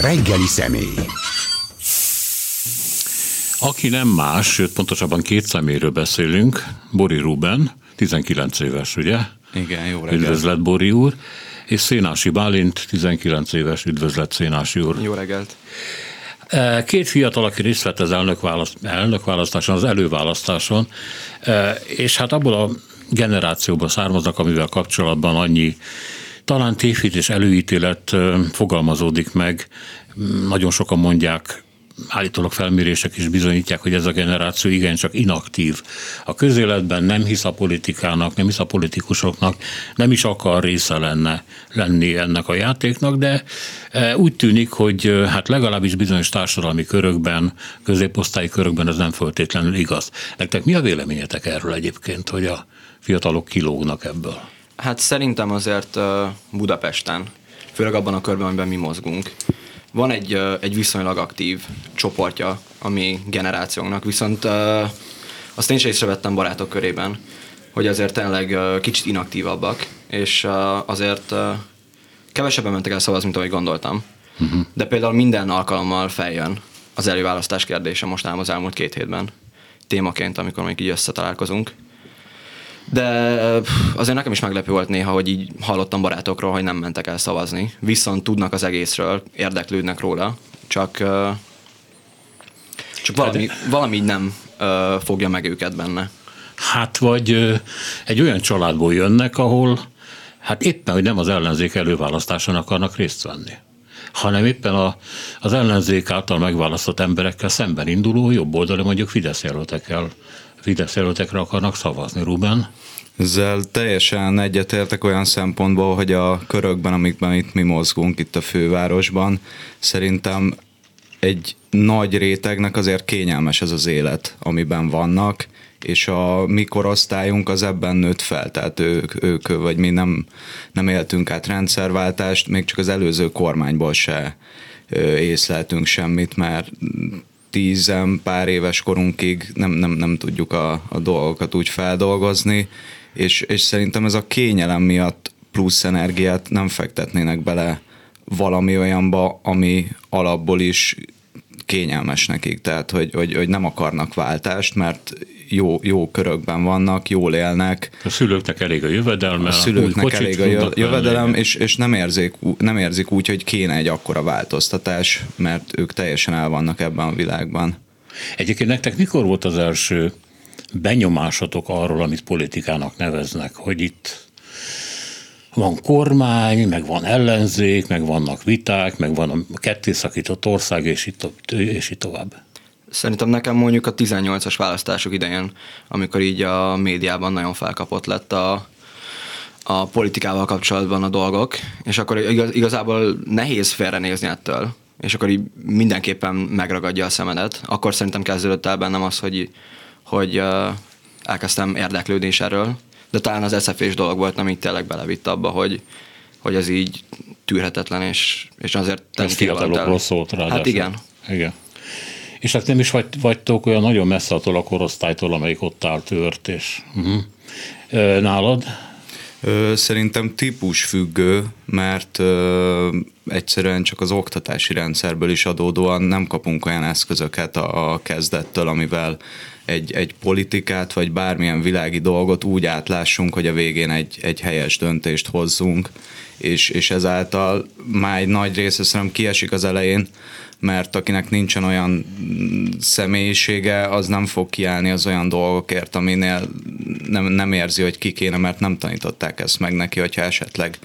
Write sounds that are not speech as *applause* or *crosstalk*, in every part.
Reggeli személy. Aki nem más, sőt pontosabban két szeméről beszélünk, Bori Ruben, 19 éves, ugye? Igen, jó reggelt. Üdvözlet, Bori úr. És Szénási Bálint, 19 éves, üdvözlet, Szénási úr. Jó reggelt. E, Két fiatal, aki részt vett az elnökválaszt, elnökválasztáson, az előválasztáson, e, és hát abból a generációból származnak, amivel kapcsolatban annyi talán tévhit és előítélet fogalmazódik meg. Nagyon sokan mondják, állítólag felmérések is bizonyítják, hogy ez a generáció igencsak inaktív. A közéletben nem hisz a politikának, nem hisz a politikusoknak, nem is akar része lenne lenni ennek a játéknak, de e, úgy tűnik, hogy hát legalábbis bizonyos társadalmi körökben, középosztályi körökben ez nem föltétlenül igaz. Nektek mi a véleményetek erről egyébként, hogy a fiatalok kilógnak ebből? Hát szerintem azért Budapesten, főleg abban a körben, amiben mi mozgunk, van egy, egy viszonylag aktív csoportja a mi generációnknak, viszont azt én is észrevettem barátok körében, hogy azért tényleg kicsit inaktívabbak, és azért kevesebben mentek el szavazni, mint ahogy gondoltam. Uh-huh. De például minden alkalommal feljön az előválasztás kérdése most ám az elmúlt két hétben témaként, amikor még így összetalálkozunk. De azért nekem is meglepő volt néha, hogy így hallottam barátokról, hogy nem mentek el szavazni. Viszont tudnak az egészről, érdeklődnek róla, csak, csak valami, valami így nem fogja meg őket benne. Hát vagy egy olyan családból jönnek, ahol hát éppen, hogy nem az ellenzék előválasztáson akarnak részt venni hanem éppen a, az ellenzék által megválasztott emberekkel szemben induló jobb oldali mondjuk Fidesz jelöltekkel, Fidesz jelöltekre akarnak szavazni, Ruben. Ezzel teljesen egyetértek olyan szempontból, hogy a körökben, amikben itt mi mozgunk, itt a fővárosban, szerintem egy nagy rétegnek azért kényelmes ez az élet, amiben vannak, és a mi korosztályunk az ebben nőtt fel, tehát ők, ők vagy mi nem, nem éltünk át rendszerváltást, még csak az előző kormányból se észleltünk semmit, mert tízen pár éves korunkig nem, nem, nem tudjuk a, a dolgokat úgy feldolgozni, és, és szerintem ez a kényelem miatt plusz energiát nem fektetnének bele valami olyanba, ami alapból is kényelmes nekik, tehát hogy, hogy, hogy nem akarnak váltást, mert jó, jó körökben vannak, jól élnek. A szülőknek elég a jövedelme, A szülőknek elég a jö- jövedelem, és, és nem, érzik, nem érzik úgy, hogy kéne egy akkora változtatás, mert ők teljesen el vannak ebben a világban. Egyébként nektek mikor volt az első benyomásatok arról, amit politikának neveznek, hogy itt van kormány, meg van ellenzék, meg vannak viták, meg van a kettészakított ország, és itt, és itt tovább. Szerintem nekem mondjuk a 18-as választások idején, amikor így a médiában nagyon felkapott lett a, a politikával kapcsolatban a dolgok, és akkor igaz, igazából nehéz félrenézni ettől, és akkor így mindenképpen megragadja a szemedet. Akkor szerintem kezdődött el bennem az, hogy, hogy elkezdtem érdeklődni is erről, de talán az eszefés dolog volt, ami így tényleg belevitt abba, hogy, hogy ez így tűrhetetlen, és, és azért... Ez fiatalokról szólt ráadásul. Hát igen. Igen. És hát nem is vagy, vagytok olyan nagyon messze attól a korosztálytól, amelyik ott áll tört, és uh-huh. nálad? Szerintem típus függő, mert egyszerűen csak az oktatási rendszerből is adódóan nem kapunk olyan eszközöket a, a kezdettől, amivel egy, egy politikát vagy bármilyen világi dolgot úgy átlássunk, hogy a végén egy, egy helyes döntést hozzunk, és, és ezáltal már egy nagy része szerintem kiesik az elején, mert akinek nincsen olyan személyisége, az nem fog kiállni az olyan dolgokért, aminél nem, nem érzi, hogy ki kéne, mert nem tanították ezt meg neki, hogyha esetleg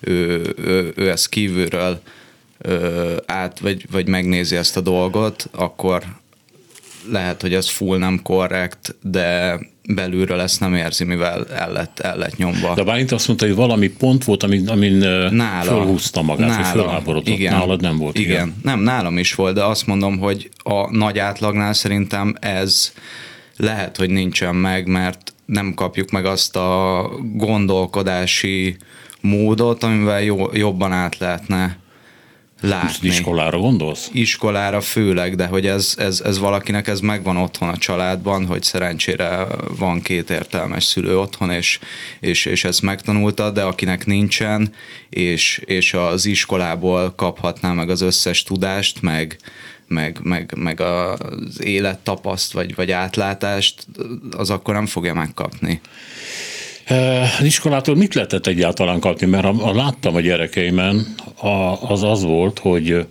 ő, ő, ő ezt kívülről ö, át, vagy, vagy megnézi ezt a dolgot, akkor lehet, hogy ez full nem korrekt, de belülről ezt nem érzi, mivel el lett, el lett nyomva. De Bálint azt mondta, hogy valami pont volt, amin, amin Nála. fölhúzta magát, Nála. vagy fölháborodott. Igen. Nálad nem volt. Igen. igen. Nem, nálam is volt, de azt mondom, hogy a nagy átlagnál szerintem ez lehet, hogy nincsen meg, mert nem kapjuk meg azt a gondolkodási módot, amivel jó, jobban át lehetne látni. Iskolára gondolsz? Iskolára főleg, de hogy ez, ez, ez valakinek ez megvan otthon a családban, hogy szerencsére van két értelmes szülő otthon, és, és, és ezt megtanulta, de akinek nincsen, és, és az iskolából kaphatná meg az összes tudást, meg, meg, meg, meg az élettapaszt, vagy, vagy átlátást, az akkor nem fogja megkapni. Az iskolától mit lehetett egyáltalán kapni? Mert a, a láttam a gyerekeimen, a, az az volt, hogy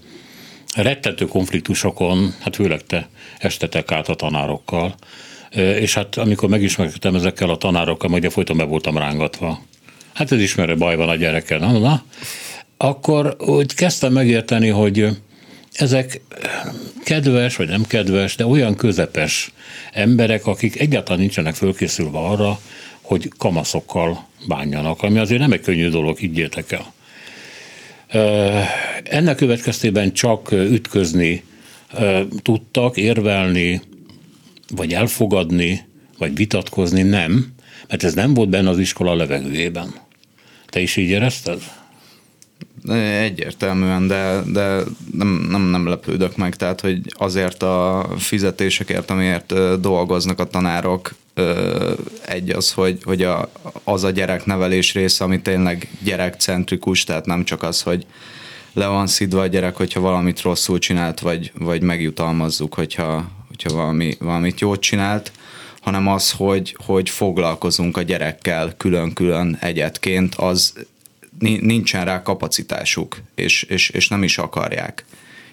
rettető konfliktusokon, hát főleg te estetek át a tanárokkal, és hát amikor megismerkedtem ezekkel a tanárokkal, ugye folyton be voltam rángatva. Hát ez ismerő baj van a gyerekkel, na, na. Akkor úgy kezdtem megérteni, hogy ezek kedves vagy nem kedves, de olyan közepes emberek, akik egyáltalán nincsenek fölkészülve arra, hogy kamaszokkal bánjanak, ami azért nem egy könnyű dolog, higgyétek el. Ennek következtében csak ütközni tudtak, érvelni, vagy elfogadni, vagy vitatkozni nem, mert ez nem volt benne az iskola levegőjében. Te is így érezted? Egyértelműen, de, de nem, nem, nem lepődök meg, tehát hogy azért a fizetésekért, amiért dolgoznak a tanárok, egy az, hogy, hogy a, az a gyereknevelés része, ami tényleg gyerekcentrikus, tehát nem csak az, hogy le van szidva a gyerek, hogyha valamit rosszul csinált, vagy, vagy megjutalmazzuk, hogyha, hogyha valami, valamit jót csinált, hanem az, hogy, hogy foglalkozunk a gyerekkel külön-külön egyetként, az nincsen rá kapacitásuk, és, és, és nem is akarják.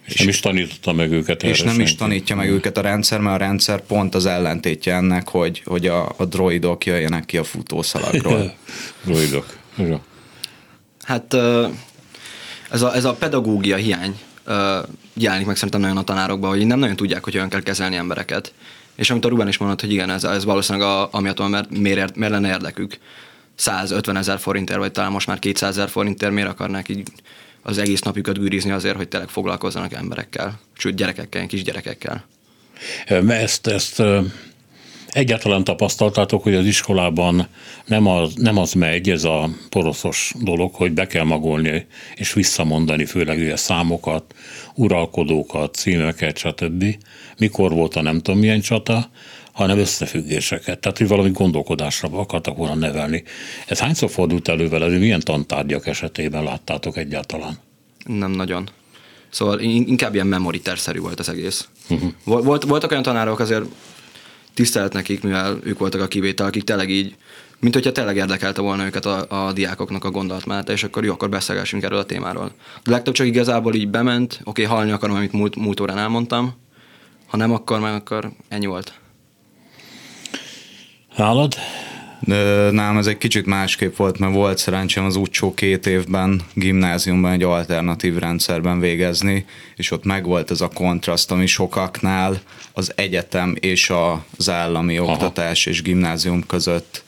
És nem is tanította meg őket És nem senki. is tanítja meg őket a rendszer, mert a rendszer pont az ellentétje ennek, hogy, hogy a, a droidok jöjjenek ki a futószalagról. *laughs* droidok. Hát ez a, ez a pedagógia hiány jelenik meg szerintem nagyon a tanárokban, hogy nem nagyon tudják, hogy olyan kell kezelni embereket. És amit a Ruben is mondott, hogy igen, ez, ez valószínűleg a, amiatt, mert miért, miért lenne érdekük 150 ezer forintért, vagy talán most már 200 ezer forintért, miért akarnák így az egész napjukat gűrizni azért, hogy tényleg foglalkozzanak emberekkel, sőt gyerekekkel, kisgyerekekkel. Ezt, ezt egyáltalán tapasztaltátok, hogy az iskolában nem az, nem az megy, ez a poroszos dolog, hogy be kell magolni és visszamondani, főleg ugye számokat, uralkodókat, címeket, stb. Mikor volt a nem tudom milyen csata, hanem összefüggéseket. Tehát, hogy valami gondolkodásra akartak volna nevelni. Ez hányszor fordult elő veled, milyen tantárgyak esetében láttátok egyáltalán? Nem nagyon. Szóval inkább ilyen memoriterszerű volt az egész. Uh-huh. Volt, voltak olyan tanárok, azért tisztelt nekik, mivel ők voltak a kivétel, akik tényleg így, mint hogyha tényleg érdekelte volna őket a, a diákoknak a gondolatmenete, és akkor jó, akkor beszélgessünk erről a témáról. De legtöbb csak igazából így bement, oké, okay, hallni akarom, amit múlt, múlt órán elmondtam, ha nem, akkor meg akkor ennyi volt. Nálad? Nálam ez egy kicsit másképp volt, mert volt szerencsém az úcsó két évben gimnáziumban egy alternatív rendszerben végezni, és ott megvolt ez a kontraszt, ami sokaknál az egyetem és az állami Aha. oktatás és gimnázium között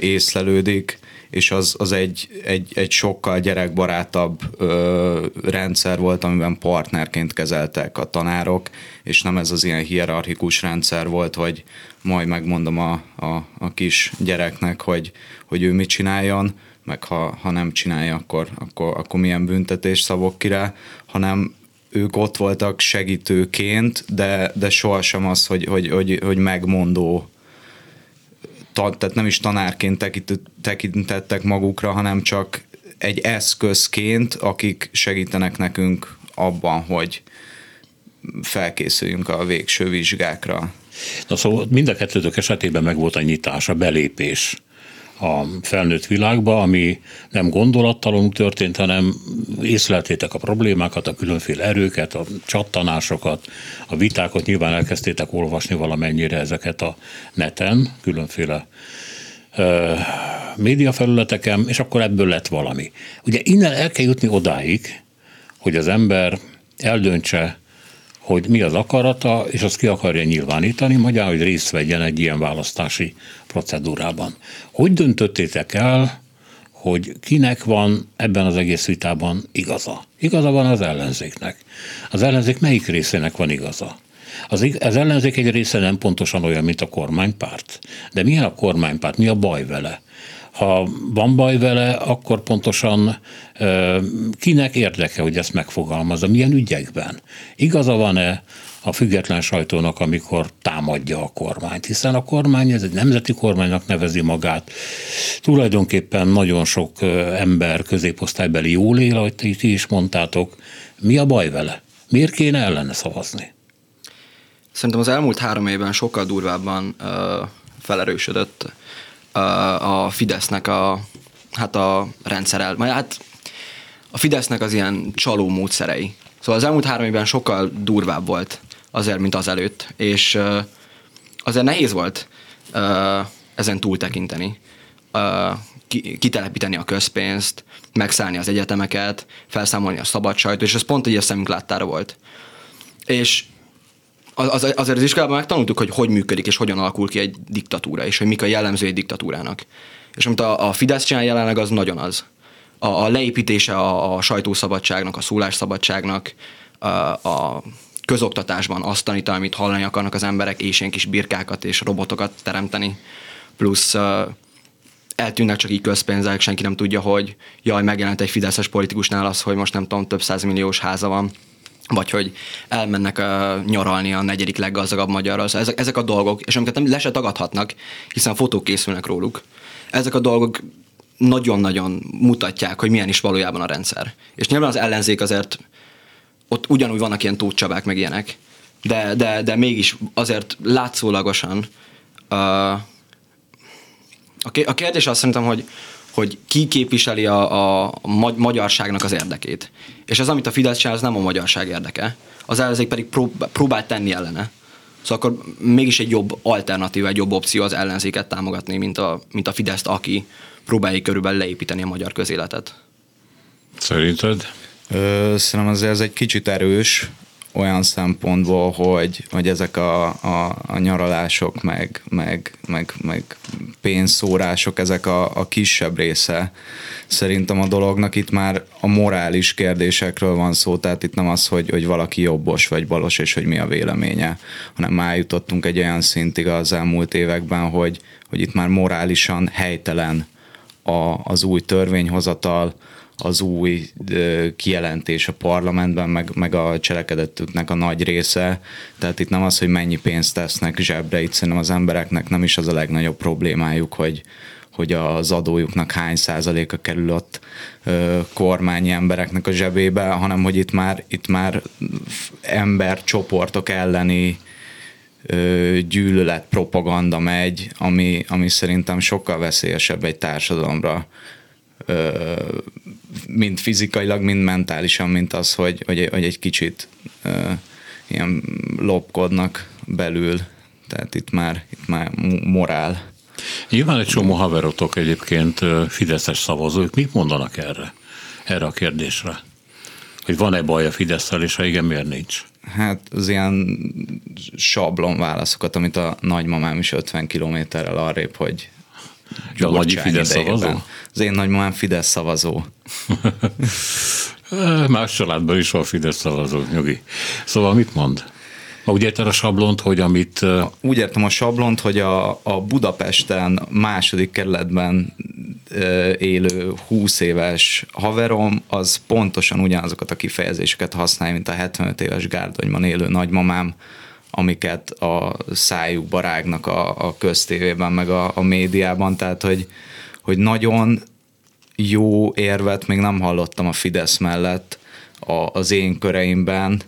észlelődik, és az, az egy, egy, egy sokkal gyerekbarátabb ö, rendszer volt, amiben partnerként kezeltek a tanárok, és nem ez az ilyen hierarchikus rendszer volt, hogy majd megmondom a, a, a kis gyereknek, hogy, hogy ő mit csináljon, meg ha, ha nem csinálja, akkor, akkor, akkor milyen büntetés szabok ki rá, hanem ők ott voltak segítőként, de, de sohasem az, hogy, hogy, hogy, hogy megmondó tehát nem is tanárként tekintettek magukra, hanem csak egy eszközként, akik segítenek nekünk abban, hogy felkészüljünk a végső vizsgákra. Na szóval mind a kettőtök esetében meg volt a nyitás, a belépés a felnőtt világba, ami nem gondolattalunk történt, hanem észleltétek a problémákat, a különféle erőket, a csattanásokat, a vitákat, nyilván elkezdtétek olvasni valamennyire ezeket a neten, különféle ö, médiafelületeken, és akkor ebből lett valami. Ugye innen el kell jutni odáig, hogy az ember eldöntse, hogy mi az akarata, és azt ki akarja nyilvánítani, magyar, hogy részt vegyen egy ilyen választási procedúrában. Hogy döntöttétek el, hogy kinek van ebben az egész vitában igaza? Igaza van az ellenzéknek. Az ellenzék melyik részének van igaza? Az, az ellenzék egy része nem pontosan olyan, mint a kormánypárt. De milyen a kormánypárt? Mi a baj vele? Ha van baj vele, akkor pontosan kinek érdeke, hogy ezt megfogalmazza, milyen ügyekben. Igaza van-e a független sajtónak, amikor támadja a kormányt, hiszen a kormány, ez egy nemzeti kormánynak nevezi magát. Tulajdonképpen nagyon sok ember középosztálybeli jól él, ahogy ti is mondtátok. Mi a baj vele? Miért kéne ellene szavazni? Szerintem az elmúlt három évben sokkal durvábban uh, felerősödött uh, a Fidesznek a, hát a rendszerel, majd hát a Fidesznek az ilyen csaló módszerei. Szóval az elmúlt három évben sokkal durvább volt azért, mint az előtt, és azért nehéz volt ezen túl tekinteni. Kitelepíteni a közpénzt, megszállni az egyetemeket, felszámolni a szabad és ez pont egy szemünk láttára volt. És az, az, azért az iskolában megtanultuk, hogy hogy működik és hogyan alakul ki egy diktatúra, és hogy mik a jellemző egy diktatúrának. És amit a, a Fidesz csinál jelenleg, az nagyon az. A, a leépítése a, a sajtószabadságnak, a szólásszabadságnak, a, a közoktatásban azt tanítani, amit hallani akarnak az emberek, és ilyen kis birkákat és robotokat teremteni, plusz eltűnnek csak így közpénzek, senki nem tudja, hogy jaj, megjelent egy fideszes politikusnál az, hogy most nem tudom, több százmilliós háza van, vagy hogy elmennek uh, nyaralni a negyedik leggazdagabb magyarral. Szóval ezek, ezek a dolgok, és amiket nem le se tagadhatnak, hiszen fotók készülnek róluk, ezek a dolgok nagyon-nagyon mutatják, hogy milyen is valójában a rendszer. És nyilván az ellenzék azért ott ugyanúgy vannak ilyen tócsabák, meg ilyenek, de, de, de mégis azért látszólagosan uh, a kérdés azt szerintem, hogy, hogy ki képviseli a, a magyarságnak az érdekét. És az, amit a Fidesz csinál, az nem a magyarság érdeke. Az ellenzék pedig próbál tenni ellene. Szóval akkor mégis egy jobb alternatíva, egy jobb opció az ellenzéket támogatni, mint a, mint a Fideszt, aki próbálja körülbelül leépíteni a magyar közéletet. Szerinted? Ö, szerintem azért ez egy kicsit erős, olyan szempontból, hogy, hogy ezek a, a, a nyaralások, meg, meg, meg, meg pénzszórások, ezek a, a kisebb része szerintem a dolognak. Itt már a morális kérdésekről van szó, tehát itt nem az, hogy, hogy valaki jobbos vagy balos, és hogy mi a véleménye, hanem már jutottunk egy olyan szintig az elmúlt években, hogy, hogy itt már morálisan helytelen a, az új törvényhozatal, az új kijelentés a parlamentben, meg, meg a cselekedetüknek a nagy része. Tehát itt nem az, hogy mennyi pénzt tesznek zsebre, itt szerintem az embereknek nem is az a legnagyobb problémájuk, hogy, hogy az adójuknak hány százaléka kerül ott ö, kormányi embereknek a zsebébe, hanem hogy itt már, itt már embercsoportok elleni ö, gyűlölet propaganda megy, ami, ami szerintem sokkal veszélyesebb egy társadalomra, mind fizikailag, mind mentálisan, mint az, hogy, hogy, hogy egy kicsit ilyen lopkodnak belül. Tehát itt már, itt már morál. Nyilván egy csomó haverotok egyébként fideszes szavazók. Mit mondanak erre? Erre a kérdésre? Hogy van-e baj a fidesz és ha igen, miért nincs? Hát az ilyen sablon válaszokat, amit a nagymamám is 50 kilométerrel arrébb, hogy a nagyi Fidesz idejében. szavazó? Az én nagymamám Fidesz szavazó. *laughs* Más családban is van Fidesz szavazó, nyugi. Szóval mit mond? Úgy értem a sablont, hogy amit... Úgy értem a sablont, hogy a, a Budapesten második kerületben élő 20 éves haverom, az pontosan ugyanazokat a kifejezéseket használja, mint a 75 éves gárdonyban élő nagymamám, amiket a szájukba rágnak a, a köztévében, meg a, a médiában, tehát hogy, hogy nagyon jó érvet még nem hallottam a Fidesz mellett a, az én köreimben,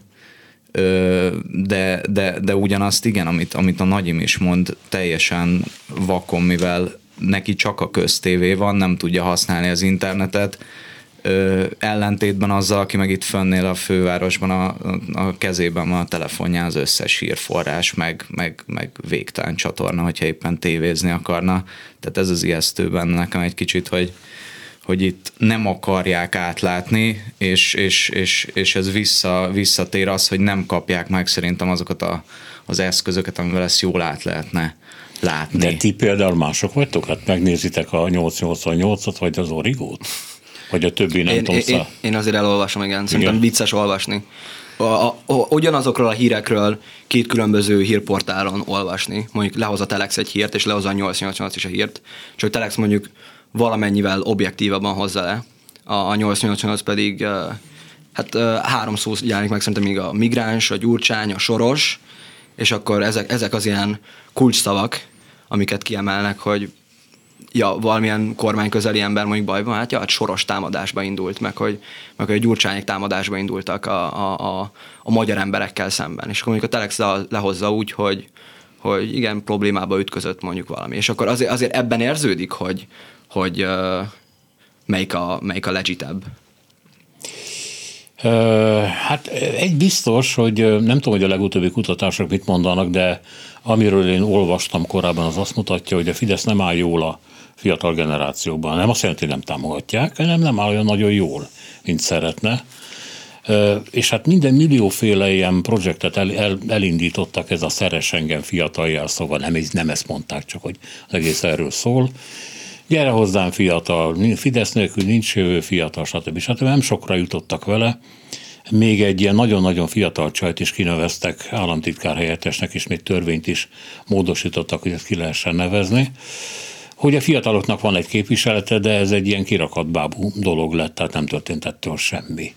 de, de, de ugyanazt igen, amit, amit a nagyim is mond, teljesen vakon, mivel neki csak a köztévé van, nem tudja használni az internetet, ö, ellentétben azzal, aki meg itt fönnél a fővárosban a, a kezében van a telefonján az összes hírforrás, meg, meg, meg végtelen csatorna, hogyha éppen tévézni akarna. Tehát ez az ijesztő benne nekem egy kicsit, hogy, hogy itt nem akarják átlátni, és, és, és, és ez vissza, visszatér az, hogy nem kapják meg szerintem azokat a, az eszközöket, amivel ezt jól át lehetne látni. De ti például mások vagytok? Hát megnézitek a 888-at, vagy az Origót? Vagy a többi nem én, én, én azért elolvasom, igen. Szerintem igen. vicces olvasni. A, a, a, ugyanazokról a hírekről két különböző hírportálon olvasni. Mondjuk lehoz a Telex egy hírt, és lehoz a 888 is a hírt. Csak a Telex mondjuk valamennyivel objektívabban hozza le. A, a 888 pedig hát három szó jelenik meg szerintem még a migráns, a gyurcsány, a soros, és akkor ezek, ezek az ilyen kulcsszavak, amiket kiemelnek, hogy ja, valamilyen kormány közeli ember mondjuk bajban, hát ja, hát soros támadásba indult, meg hogy, meg hogy a gyurcsányok támadásba indultak a, a, a, a magyar emberekkel szemben. És akkor mondjuk a Telex lehozza úgy, hogy, hogy igen, problémába ütközött mondjuk valami. És akkor azért, azért ebben érződik, hogy, hogy melyik, a, melyik a legitebb. Hát egy biztos, hogy nem tudom, hogy a legutóbbi kutatások mit mondanak, de amiről én olvastam korábban, az azt mutatja, hogy a Fidesz nem áll jól a fiatal generációban. Nem azt jelenti, hogy nem támogatják, hanem nem áll olyan nagyon jól, mint szeretne. És hát minden millióféle ilyen projektet el, el, elindítottak, ez a szeres engem fiataljá, szóval nem, nem ezt mondták, csak hogy az egész erről szól. Gyere hozzám fiatal, Fidesz nélkül nincs jövő fiatal, stb. stb. Nem sokra jutottak vele. Még egy ilyen nagyon-nagyon fiatal csajt is kineveztek államtitkár helyettesnek, és még törvényt is módosítottak, hogy ezt ki lehessen nevezni hogy a fiataloknak van egy képviselete, de ez egy ilyen kirakatbábú dolog lett, tehát nem történt ettől semmi.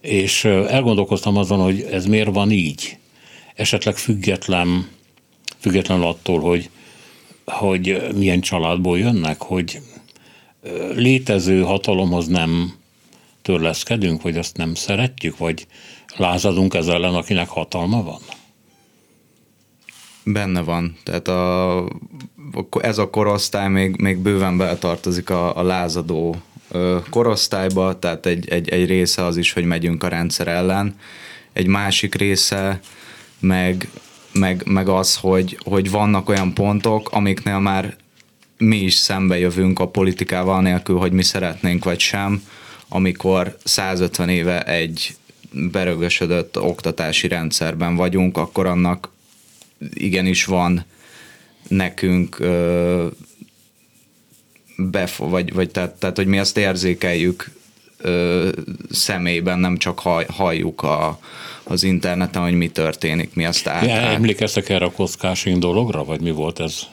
És elgondolkoztam azon, hogy ez miért van így. Esetleg független, független attól, hogy, hogy milyen családból jönnek, hogy létező hatalomhoz nem törleszkedünk, vagy azt nem szeretjük, vagy lázadunk ez ellen, akinek hatalma van? Benne van. Tehát a, ez a korosztály még, még bőven beletartozik a, a lázadó korosztályba, tehát egy, egy, egy része az is, hogy megyünk a rendszer ellen. Egy másik része meg, meg, meg az, hogy, hogy vannak olyan pontok, amiknél már mi is szembe jövünk a politikával nélkül, hogy mi szeretnénk vagy sem, amikor 150 éve egy berögösödött oktatási rendszerben vagyunk, akkor annak igenis van nekünk ö, befo, vagy, vagy tehát, tehát, hogy mi azt érzékeljük ö, személyben, nem csak hall, halljuk a, az interneten, hogy mi történik, mi azt át. Ja, emlékeztek erre a kockásing dologra, vagy mi volt ez?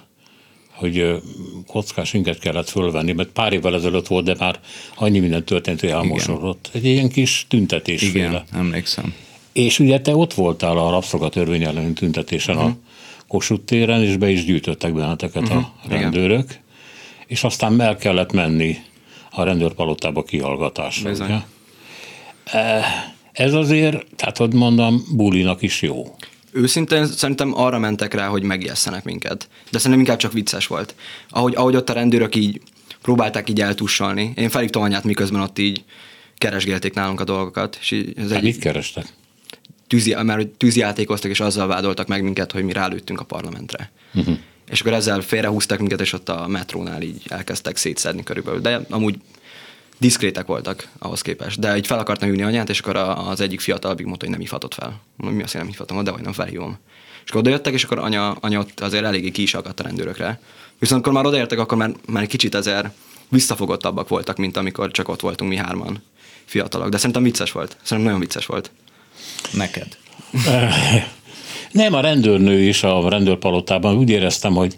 hogy kockás inget kellett fölvenni, mert pár évvel ezelőtt volt, de már annyi minden történt, hogy elmosodott. Egy ilyen kis tüntetés. Igen, emlékszem. És ugye te ott voltál a rabszolgatörvény elleni tüntetésen uh-huh. a mhm. Kossuth téren, és be is gyűjtöttek benneteket uh-huh. a mhm. rendőrök, Igen. és aztán el kellett menni a rendőrpalotába kihallgatásra. Ugye? E, ez azért, tehát hogy mondom, bulinak is jó. Őszintén szerintem arra mentek rá, hogy megijesszenek minket. De szerintem inkább csak vicces volt. Ahogy, ahogy ott a rendőrök így próbálták így eltussolni. Én felhívtam anyát, miközben ott így keresgélték nálunk a dolgokat. És ez hát egy... mit kerestek? Tűzi, mert tűzjátékoztak, és azzal vádoltak meg minket, hogy mi rálőttünk a parlamentre. Uh-huh. És akkor ezzel félrehúztak minket, és ott a metrónál így elkezdtek szétszedni körülbelül. De amúgy diszkrétek voltak ahhoz képest. De így fel akartam ülni anyát, és akkor az egyik fiatalabbik mondta, hogy nem ifatott fel. Mi azt, hogy nem ifatom, de vagy nem felhívom. És akkor odajöttek, és akkor anya, anya ott azért eléggé ki is akadt a rendőrökre. Viszont akkor már odaértek, akkor már, már egy kicsit ezer visszafogottabbak voltak, mint amikor csak ott voltunk mi hárman fiatalok. De szerintem vicces volt. Szerintem nagyon vicces volt. Neked? *laughs* Nem, a rendőrnő is a rendőrpalotában úgy éreztem, hogy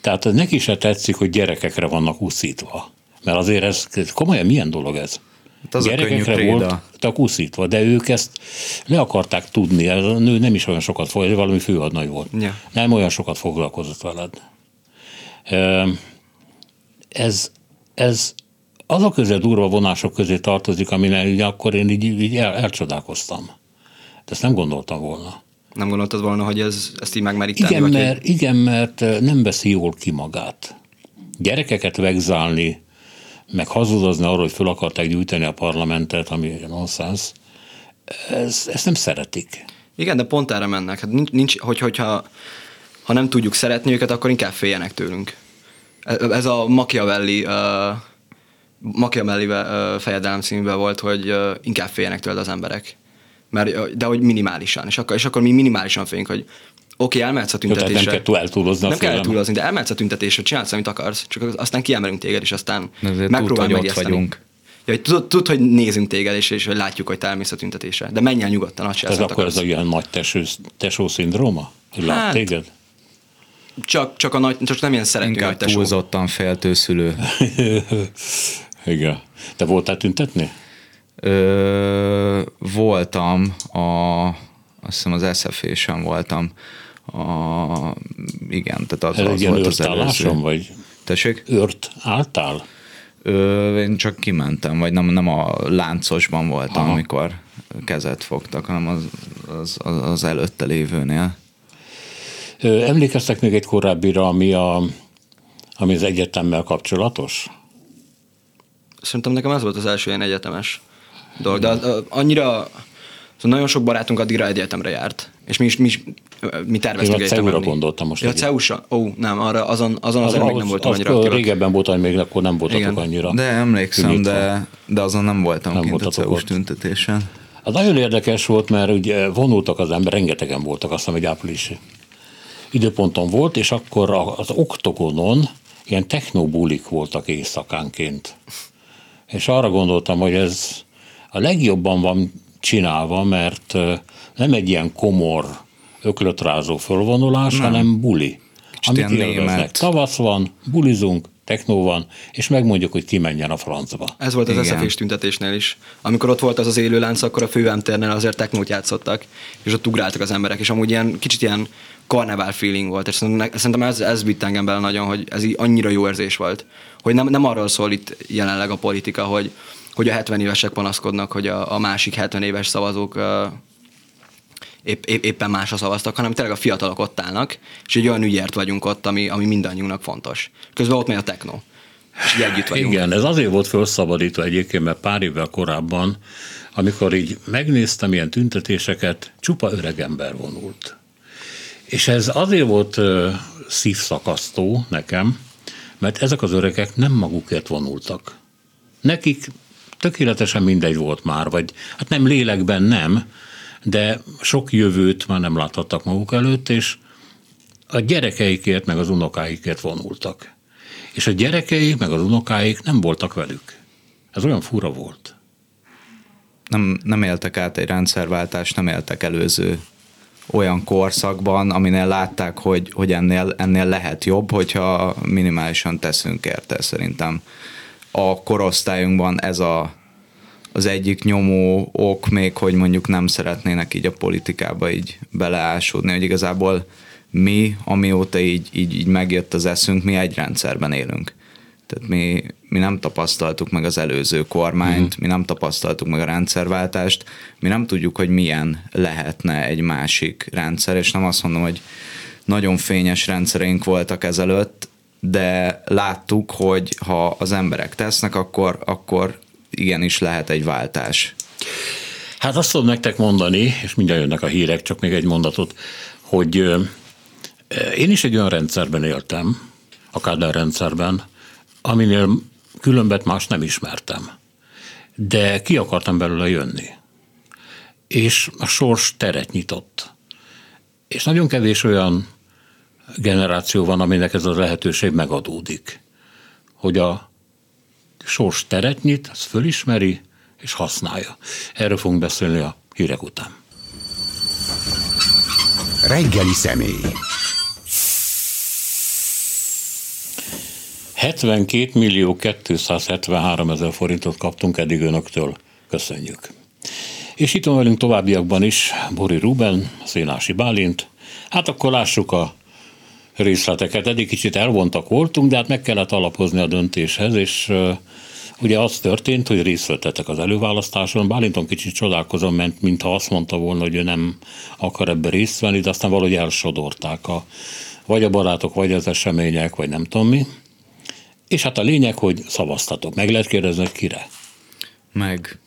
tehát neki se tetszik, hogy gyerekekre vannak úszítva. Mert azért ez komolyan milyen dolog ez? Hát az Gyerekekre voltak úszítva, de ők ezt le akarták tudni. Ez a nő nem is olyan sokat foglalkozott, valami főhadnagy volt. Ja. Nem olyan sokat foglalkozott veled. Ez, ez azok közé durva vonások közé tartozik, aminek akkor én így, így el, elcsodálkoztam. De ezt nem gondoltam volna. Nem gondoltad volna, hogy ez, ezt így megmerik igen? Mert, hogy... Igen, mert nem veszi jól ki magát. Gyerekeket vegzálni, meg hazudozni arról, hogy föl akarták gyűjteni a parlamentet, ami nonsens, ez, ezt nem szeretik. Igen, de pont erre mennek. Hát nincs, nincs hogy, hogyha ha nem tudjuk szeretni őket, akkor inkább féljenek tőlünk. Ez a Machiavelli uh, Machiavelli uh, fejedelem címben volt, hogy uh, inkább féljenek tőled az emberek mert, de hogy minimálisan. És akkor, és akkor mi minimálisan félünk, hogy oké, okay, elmehetsz a tüntetésre. nem kell eltúlozni. Nem kell túlozni, de elmehetsz a tüntetésre, csinálsz, amit akarsz, csak aztán kiemelünk téged, és aztán megpróbálj megijeszteni. vagyunk. Ja, hogy tudod, tud, hogy nézünk téged, és, és hogy látjuk, hogy te elmész a tüntetésre. De menj el nyugodtan, azt Ez akkor akarsz. ez a ilyen nagy tesó, tesó szindróma? Hogy lát hát, téged? csak, csak, a nagy, csak nem ilyen szerető Inkább nagy tesó. túlzottan féltőszülő. *laughs* Igen. Te voltál tüntetni? Ö, voltam, a, azt hiszem az SFA-sen voltam. A, igen, tehát az, az ilyen volt az előző. vagy Tessék? őrt álltál? Ö, én csak kimentem, vagy nem, nem a láncosban voltam, Aha. amikor kezet fogtak, hanem az, az, az, az előtte lévőnél. Ö, Emlékeztek még egy korábbira, ami, a, ami az egyetemmel kapcsolatos? Szerintem nekem ez volt az első ilyen egyetemes dolog, de az, annyira, szóval nagyon sok barátunk addigra egyetemre járt, és mi is, mi, is mi terveztünk Én a egyetemre gondoltam most Ja, a egy- CEU-sa? Ó, nem, arra, azon, azon azért még nem voltam az, annyira az aktívak. régebben voltam, még akkor nem voltatok Igen. annyira. De emlékszem, Nyitva. de, de azon nem voltam Nem kint a ott. tüntetésen. Az nagyon érdekes volt, mert ugye vonultak az ember, rengetegen voltak, azt hiszem, egy áprilisi időponton volt, és akkor az oktogonon ilyen technobulik voltak éjszakánként. És arra gondoltam, hogy ez a legjobban van csinálva, mert nem egy ilyen komor, öklötrázó fölvonulás, hanem buli. Amit ilyen élveznek. Tavasz van, bulizunk, technó van, és megmondjuk, hogy ki menjen a francba. Ez volt az Igen. SZF-és tüntetésnél is. Amikor ott volt az az élőlánc, akkor a fővámtérnél azért technót játszottak, és ott ugráltak az emberek, és amúgy ilyen kicsit ilyen karnevál feeling volt, és szerintem szerintem ez, ez vitt engem bele nagyon, hogy ez így annyira jó érzés volt, hogy nem, nem arról szól itt jelenleg a politika, hogy, hogy a 70 évesek panaszkodnak, hogy a, a másik 70 éves szavazók épp, épp, éppen másra szavaztak, hanem tényleg a fiatalok ott állnak, és egy olyan ügyért vagyunk ott, ami, ami mindannyiunknak fontos. Közben ott megy a techno. És együtt vagyunk. Igen, ez azért volt felszabadítva egyébként, mert pár évvel korábban, amikor így megnéztem ilyen tüntetéseket, csupa öreg ember vonult. És ez azért volt szívszakasztó nekem, mert ezek az öregek nem magukért vonultak. Nekik tökéletesen mindegy volt már, vagy hát nem lélekben nem, de sok jövőt már nem láthattak maguk előtt, és a gyerekeikért, meg az unokáikért vonultak. És a gyerekeik, meg az unokáik nem voltak velük. Ez olyan fura volt. nem, nem éltek át egy rendszerváltást, nem éltek előző olyan korszakban, aminél látták, hogy, hogy ennél, ennél lehet jobb, hogyha minimálisan teszünk érte. Szerintem a korosztályunkban ez a, az egyik nyomó ok még, hogy mondjuk nem szeretnének így a politikába így beleásódni, hogy igazából mi, amióta így, így, így megjött az eszünk, mi egy rendszerben élünk. Tehát mi, mi nem tapasztaltuk meg az előző kormányt, mi nem tapasztaltuk meg a rendszerváltást, mi nem tudjuk, hogy milyen lehetne egy másik rendszer, és nem azt mondom, hogy nagyon fényes rendszereink voltak ezelőtt, de láttuk, hogy ha az emberek tesznek, akkor, akkor igenis lehet egy váltás. Hát azt tudom nektek mondani, és mindjárt jönnek a hírek, csak még egy mondatot, hogy én is egy olyan rendszerben éltem, a Kádár rendszerben, aminél különbet más nem ismertem. De ki akartam belőle jönni. És a sors teret nyitott. És nagyon kevés olyan generáció van, aminek ez a lehetőség megadódik. Hogy a sors teret nyit, azt fölismeri, és használja. Erről fogunk beszélni a hírek után. Reggeli személy. 72 millió 273 ezer forintot kaptunk eddig önöktől. Köszönjük. És itt van velünk továbbiakban is Bori Ruben, Szénási Bálint. Hát akkor lássuk a részleteket. Eddig kicsit elvontak voltunk, de hát meg kellett alapozni a döntéshez, és ugye az történt, hogy részt vettetek az előválasztáson. Bálinton kicsit csodálkozom, mert mintha azt mondta volna, hogy ő nem akar ebbe részt venni, de aztán valahogy elsodorták a, vagy a barátok, vagy az események, vagy nem tudom mi. És hát a lényeg, hogy szavaztatok. Meg lehet kérdezni, hogy kire? Meg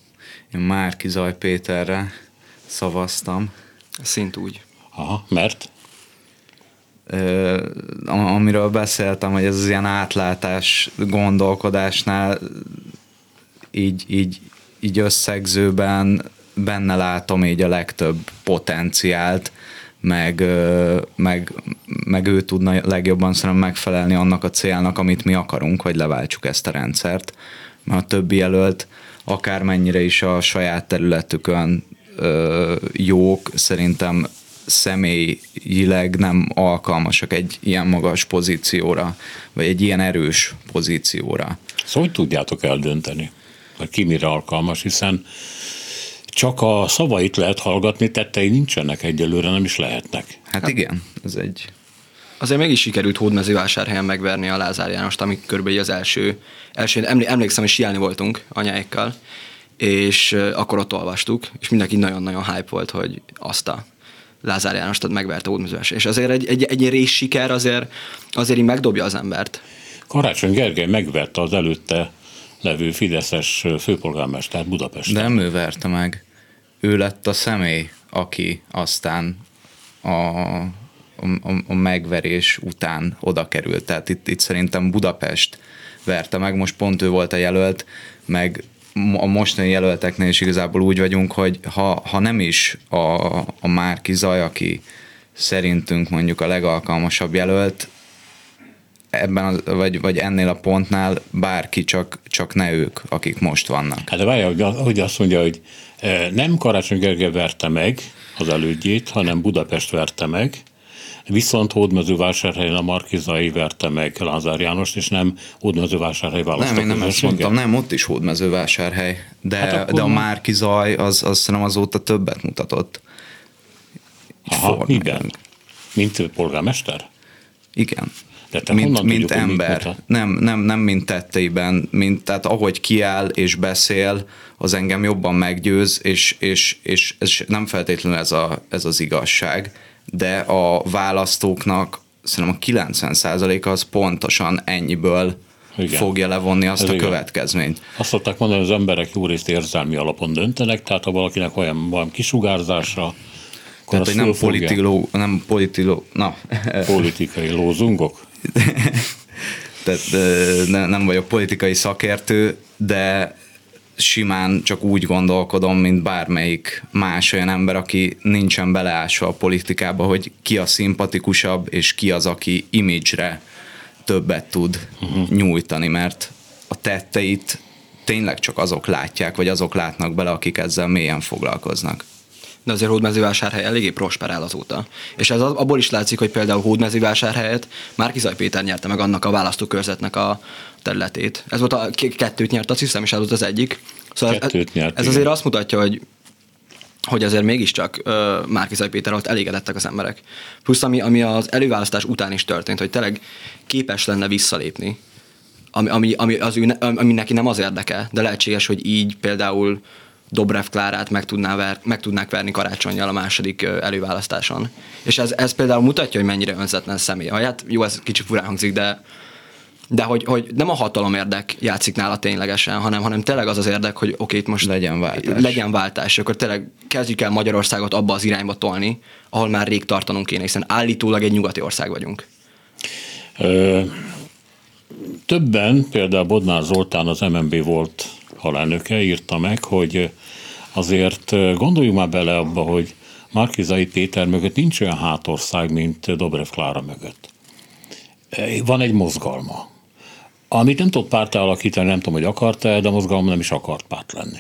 én Márki Zaj Péterre szavaztam. Szint úgy. Aha, mert? Amiről beszéltem, hogy ez az ilyen átlátás gondolkodásnál így, így, így összegzőben benne látom így a legtöbb potenciált, meg, meg, meg ő tudna legjobban szerintem megfelelni annak a célnak, amit mi akarunk, hogy leváltsuk ezt a rendszert. Mert a többi jelölt akármennyire is a saját területükön jók, szerintem személyileg nem alkalmasak egy ilyen magas pozícióra, vagy egy ilyen erős pozícióra. Szóval hogy tudjátok eldönteni, hogy ki mire alkalmas, hiszen csak a szavait lehet hallgatni, tettei nincsenek egyelőre, nem is lehetnek. Hát igen, ez egy... Azért mégis sikerült hódmezővásárhelyen megverni a Lázár Jánost, ami körülbelül az első, első emlékszem, hogy siálni voltunk anyáikkal, és akkor ott olvastuk, és mindenki nagyon-nagyon hype volt, hogy azt a Lázár Jánost megverte Hódmezővás. És azért egy, egy, egy rész siker azért, azért így megdobja az embert. Karácsony Gergely megverte az előtte levő Fideszes főpolgármestert Budapesten. De nem ő verte meg. Ő lett a személy, aki aztán a, a, a megverés után oda került. Tehát itt, itt szerintem Budapest verte meg, most pont ő volt a jelölt, meg a mostani jelölteknél is igazából úgy vagyunk, hogy ha, ha nem is a, a Márki Zaj, aki szerintünk mondjuk a legalkalmasabb jelölt, ebben az, vagy, vagy ennél a pontnál bárki, csak, csak ne ők, akik most vannak. Hát várja, hogy azt mondja, hogy e, nem Karácsony Gergely verte meg az elődjét, hanem Budapest verte meg, viszont Hódmezővásárhelyen a Markizai verte meg Lázár Jánost, és nem Hódmezővásárhely választott. Nem, én nem ezt mondtam, nem, ott is Hódmezővásárhely, de, hát de a Márkizaj az, az szerintem azóta többet mutatott. Aha, miben? Mint polgármester? Igen. De te mint, mint tudjuk, ember. Nem, nem, nem mint tetteiben, mint, tehát ahogy kiáll és beszél, az engem jobban meggyőz, és, és, és ez nem feltétlenül ez, a, ez az igazság, de a választóknak szerintem a 90%-a az pontosan ennyiből igen. fogja levonni azt Ez a igen. következményt. Azt szokták mondani, hogy az emberek jó részt érzelmi alapon döntenek, tehát ha valakinek olyan van kisugárzásra, tehát, hogy nem, politiló, nem politiló, na. *laughs* Politikai lózungok? *laughs* Tehát ne, nem vagyok politikai szakértő, de simán csak úgy gondolkodom, mint bármelyik más olyan ember, aki nincsen beleásva a politikába, hogy ki a szimpatikusabb, és ki az, aki imidzsre többet tud uh-huh. nyújtani, mert a tetteit tényleg csak azok látják, vagy azok látnak bele, akik ezzel mélyen foglalkoznak de azért Hódmezővásárhely eléggé prosperál azóta. És ez abból is látszik, hogy például Hódmezővásárhelyet Márkizaj Péter nyerte meg annak a választókörzetnek a területét. Ez volt a kettőt nyert, azt hiszem, és ez volt az egyik. Szóval kettőt nyert, ez azért azt mutatja, hogy hogy azért mégiscsak uh, Márkizaj Péter ott elégedettek az emberek. Plusz ami, ami az előválasztás után is történt, hogy tényleg képes lenne visszalépni, ami, ami, ami, az ő, ami neki nem az érdeke, de lehetséges, hogy így például Dobrev Klárát meg, tudná ver, meg tudnák verni karácsonyjal a második előválasztáson. És ez, ez például mutatja, hogy mennyire önzetlen személy. Hát jó, ez kicsit furán hangzik, de de hogy, hogy nem a hatalom érdek játszik nála ténylegesen, hanem, hanem tényleg az az érdek, hogy oké, itt most legyen váltás. legyen váltás, akkor tényleg kezdjük el Magyarországot abba az irányba tolni, ahol már rég tartanunk kéne, hiszen állítólag egy nyugati ország vagyunk. Ö, többen, például Bodnár Zoltán az MNB volt halálnöke írta meg, hogy azért gondoljunk már bele abba, hogy Markizai Péter mögött nincs olyan hátország, mint Dobrev Klára mögött. Van egy mozgalma, amit nem tudott párt alakítani, nem tudom, hogy akarta de a mozgalom nem is akart párt lenni.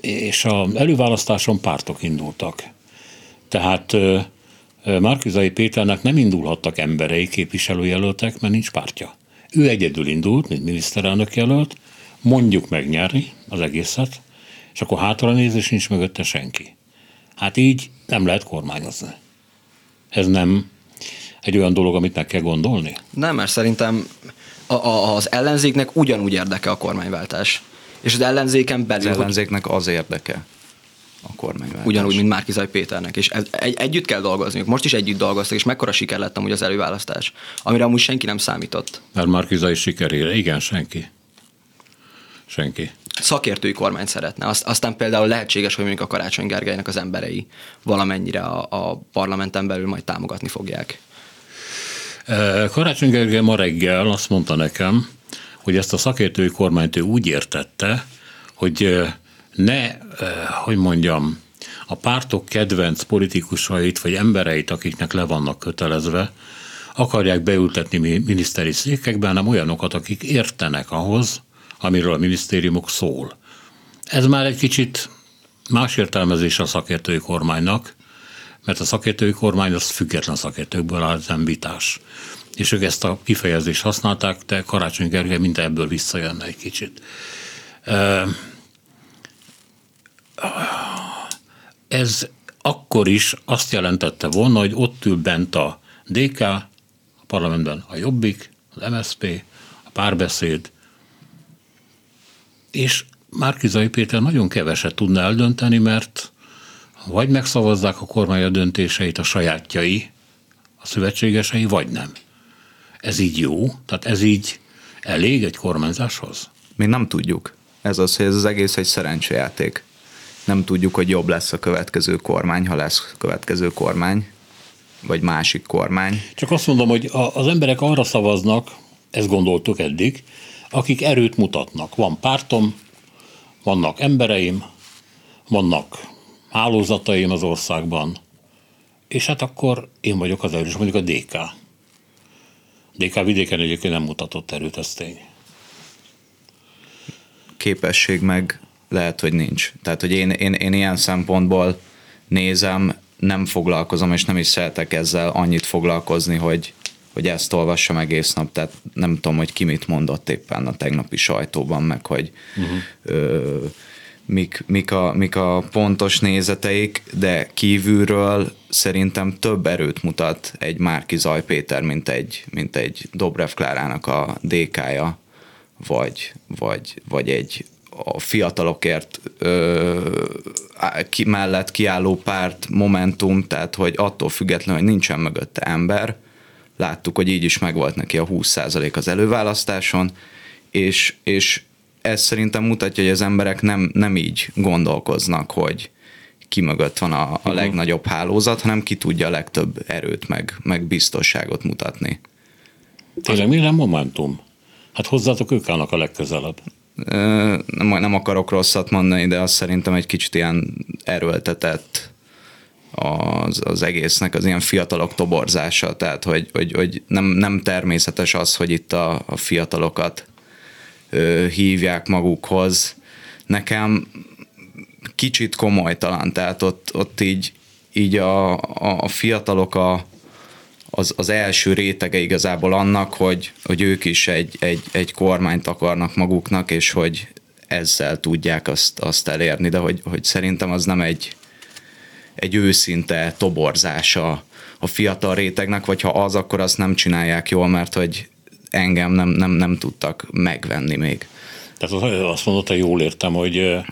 És a előválasztáson pártok indultak. Tehát Márkizai Péternek nem indulhattak emberei képviselőjelöltek, mert nincs pártja. Ő egyedül indult, mint miniszterelnök jelölt, mondjuk megnyerni az egészet, és akkor hátra néz, nincs mögötte senki. Hát így nem lehet kormányozni. Ez nem egy olyan dolog, amit meg kell gondolni? Nem, mert szerintem a, a, az ellenzéknek ugyanúgy érdeke a kormányváltás. És az ellenzéken belül... Az ellenzéknek az érdeke a kormányváltás. Ugyanúgy, mint Márkizaj Péternek. És egy, együtt kell dolgozniuk. Most is együtt dolgoztak, és mekkora siker lett amúgy az előválasztás, amire amúgy senki nem számított. Mert Márkizaj sikerére, igen, senki senki. Szakértői kormány szeretne. Azt, aztán például lehetséges, hogy mondjuk a Karácsony Gergelynek az emberei valamennyire a, a parlamenten belül majd támogatni fogják. Karácsony Gergely ma reggel azt mondta nekem, hogy ezt a szakértői kormányt ő úgy értette, hogy ne, hogy mondjam, a pártok kedvenc politikusait vagy embereit, akiknek le vannak kötelezve, akarják beültetni miniszteri székekben, hanem olyanokat, akik értenek ahhoz, amiről a minisztériumok szól. Ez már egy kicsit más értelmezés a szakértői kormánynak, mert a szakértői kormány az független szakértőkből áll, nem vitás. És ők ezt a kifejezést használták, de Karácsony Gergely mint ebből visszajönne egy kicsit. Ez akkor is azt jelentette volna, hogy ott ül bent a DK, a parlamentben a Jobbik, az MSP, a párbeszéd, és Márkizai Péter nagyon keveset tudna eldönteni, mert vagy megszavazzák a kormány a döntéseit a sajátjai, a szövetségesei, vagy nem. Ez így jó? Tehát ez így elég egy kormányzáshoz? Mi nem tudjuk. Ez az, hogy ez az egész egy szerencsejáték. Nem tudjuk, hogy jobb lesz a következő kormány, ha lesz következő kormány, vagy másik kormány. Csak azt mondom, hogy az emberek arra szavaznak, ezt gondoltuk eddig, akik erőt mutatnak. Van pártom, vannak embereim, vannak hálózataim az országban, és hát akkor én vagyok az erős, mondjuk a DK. DK vidéken egyébként nem mutatott erőt, ez tény. Képesség meg lehet, hogy nincs. Tehát, hogy én, én, én ilyen szempontból nézem, nem foglalkozom, és nem is szeretek ezzel annyit foglalkozni, hogy, hogy ezt olvassam egész nap, tehát nem tudom, hogy ki mit mondott éppen a tegnapi sajtóban, meg hogy uh-huh. ö, mik, mik, a, mik a pontos nézeteik, de kívülről szerintem több erőt mutat egy Márki Zaj Péter, mint egy, mint egy Dobrev Klárának a DK-ja, vagy, vagy, vagy egy a fiatalokért ö, ki, mellett kiálló párt Momentum, tehát hogy attól függetlenül, hogy nincsen mögötte ember, láttuk, hogy így is megvolt neki a 20% az előválasztáson, és, és ez szerintem mutatja, hogy az emberek nem, nem így gondolkoznak, hogy ki mögött van a, a uh-huh. legnagyobb hálózat, hanem ki tudja a legtöbb erőt, meg, meg biztonságot mutatni. Tényleg mi nem Momentum? Hát hozzátok ők állnak a legközelebb. Nem, nem akarok rosszat mondani, de azt szerintem egy kicsit ilyen erőltetett az, az egésznek az ilyen fiatalok toborzása, tehát hogy, hogy, hogy nem, nem természetes az, hogy itt a, a fiatalokat hívják magukhoz. Nekem kicsit komolytalan, tehát ott, ott így, így a, a fiatalok a, az, az első rétege igazából annak, hogy, hogy ők is egy, egy, egy kormányt akarnak maguknak, és hogy ezzel tudják azt, azt elérni, de hogy, hogy szerintem az nem egy, egy őszinte toborzása a fiatal rétegnek, vagy ha az, akkor azt nem csinálják jól, mert hogy engem nem, nem, nem tudtak megvenni még. Tehát azt mondod, hogy jól értem, hogy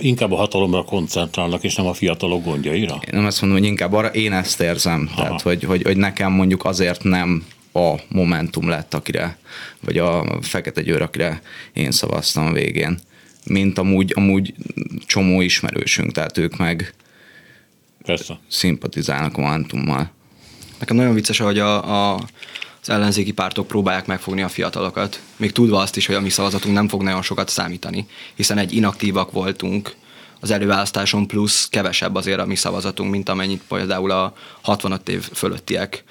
inkább a hatalomra koncentrálnak, és nem a fiatalok gondjaira? Én nem azt mondom, hogy inkább arra, én ezt érzem. Aha. Tehát, hogy, hogy, hogy nekem mondjuk azért nem a Momentum lett, akire, vagy a Fekete Győr, akire én szavaztam a végén, mint amúgy, amúgy csomó ismerősünk, tehát ők meg Persze. szimpatizálnak a Momentummal. Nekem nagyon vicces, hogy a, a az ellenzéki pártok próbálják megfogni a fiatalokat, még tudva azt is, hogy a mi szavazatunk nem fog nagyon sokat számítani, hiszen egy inaktívak voltunk az előválasztáson plusz kevesebb azért a mi szavazatunk, mint amennyit például a 65 év fölöttiek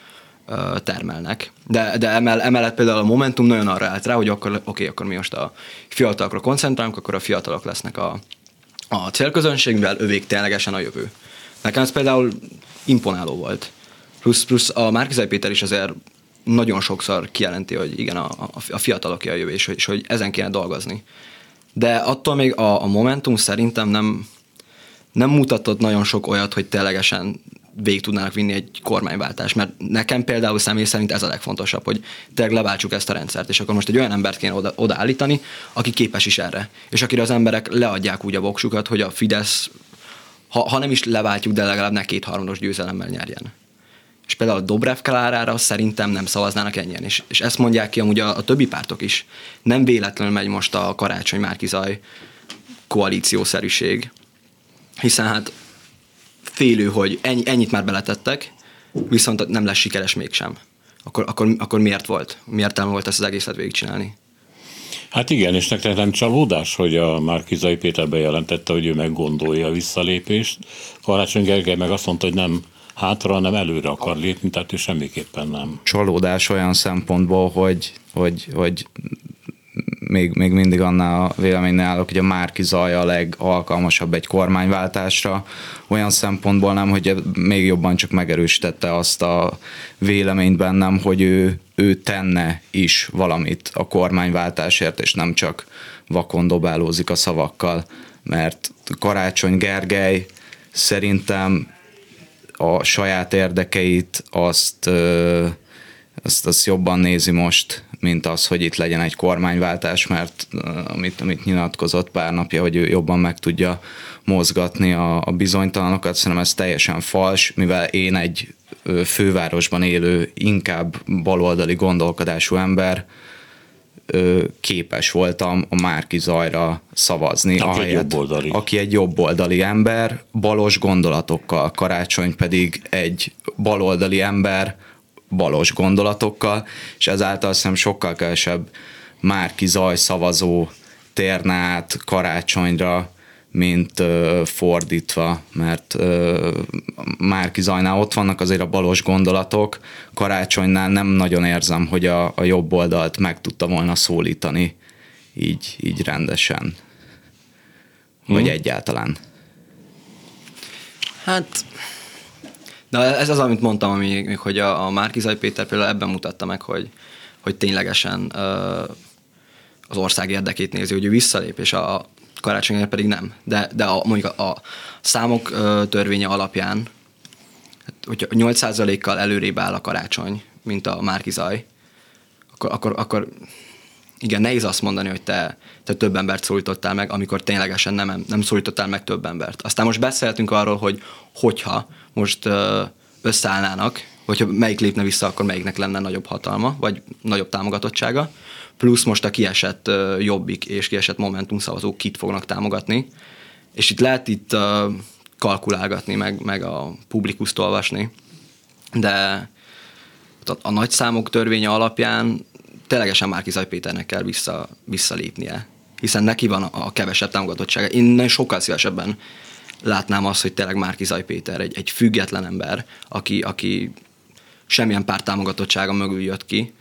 termelnek. De, de emell, emellett például a Momentum nagyon arra állt rá, hogy akkor, oké, akkor mi most a fiatalokra koncentrálunk, akkor a fiatalok lesznek a, a célközönség, mivel övék ténylegesen a jövő. Nekem ez például imponáló volt. Plusz, plusz a Márkizai Péter is azért nagyon sokszor kijelenti, hogy igen, a, a fiatalok a jövő, és, és hogy ezen kéne dolgozni. De attól még a, a Momentum szerintem nem, nem mutatott nagyon sok olyat, hogy ténylegesen végig tudnának vinni egy kormányváltást, mert nekem például személy szerint ez a legfontosabb, hogy tényleg leváltsuk ezt a rendszert, és akkor most egy olyan embert kéne oda, odaállítani, aki képes is erre, és akire az emberek leadják úgy a voksukat, hogy a Fidesz, ha, ha nem is leváltjuk, de legalább ne kétharmados győzelemmel nyerjen és például a Dobrev Kalárára szerintem nem szavaznának ennyien, és, és ezt mondják ki amúgy a, a többi pártok is. Nem véletlenül megy most a karácsony Márkizaj koalíciószerűség, hiszen hát félő, hogy ennyi, ennyit már beletettek, viszont nem lesz sikeres mégsem. Akkor, akkor, akkor miért volt? Miért volt ezt az egészet végigcsinálni? Hát igen, és nektek nem csalódás, hogy a Márkizai Péter bejelentette, hogy ő meggondolja a visszalépést. Karácsony Gergely meg azt mondta, hogy nem hátra, hanem előre akar lépni, tehát ő semmiképpen nem. Csalódás olyan szempontból, hogy, hogy, hogy még, még mindig annál a véleménynél állok, hogy a Márki Zaj a legalkalmasabb egy kormányváltásra. Olyan szempontból nem, hogy még jobban csak megerősítette azt a véleményt bennem, hogy ő, ő tenne is valamit a kormányváltásért, és nem csak vakon dobálózik a szavakkal, mert Karácsony Gergely szerintem a saját érdekeit azt, azt, azt jobban nézi most, mint az, hogy itt legyen egy kormányváltás, mert amit, amit nyilatkozott pár napja, hogy ő jobban meg tudja mozgatni a, a bizonytalanokat, szerintem ez teljesen fals, mivel én egy fővárosban élő, inkább baloldali gondolkodású ember, képes voltam a Márki Zajra szavazni. Aki ahelyett, egy jobboldali. Aki egy jobboldali ember, balos gondolatokkal. Karácsony pedig egy baloldali ember, balos gondolatokkal, és ezáltal szerintem sokkal kevesebb Márki Zaj szavazó térne át karácsonyra, mint ö, fordítva, mert ö, Márki Zajnál ott vannak azért a balos gondolatok, Karácsonynál nem nagyon érzem, hogy a, a jobb oldalt meg tudta volna szólítani így, így rendesen. Vagy hmm. egyáltalán. Hát, de ez az, amit mondtam, ami, hogy a, a Márkizaj Péter például ebben mutatta meg, hogy, hogy ténylegesen ö, az ország érdekét nézi, hogy ő visszalép, és a, karácsonyra pedig nem. De, de a, mondjuk a, a számok törvénye alapján, hát, hogyha 8%-kal előrébb áll a karácsony, mint a Márkizaj, akkor, akkor, akkor igen, nehéz azt mondani, hogy te, te több embert szólítottál meg, amikor ténylegesen nem, nem szólítottál meg több embert. Aztán most beszéltünk arról, hogy hogyha most összeállnának, hogyha melyik lépne vissza, akkor melyiknek lenne nagyobb hatalma, vagy nagyobb támogatottsága plusz most a kiesett Jobbik és kiesett Momentum szavazók kit fognak támogatni, és itt lehet itt kalkulálgatni, meg, meg a publikuszt olvasni, de a, nagy számok törvénye alapján ténylegesen Márki Zaj Péternek kell vissza, visszalépnie, hiszen neki van a, a kevesebb támogatottsága. Én sokkal szívesebben látnám azt, hogy tényleg Márki Zaj Péter egy, egy független ember, aki, aki semmilyen párt támogatottsága mögül jött ki,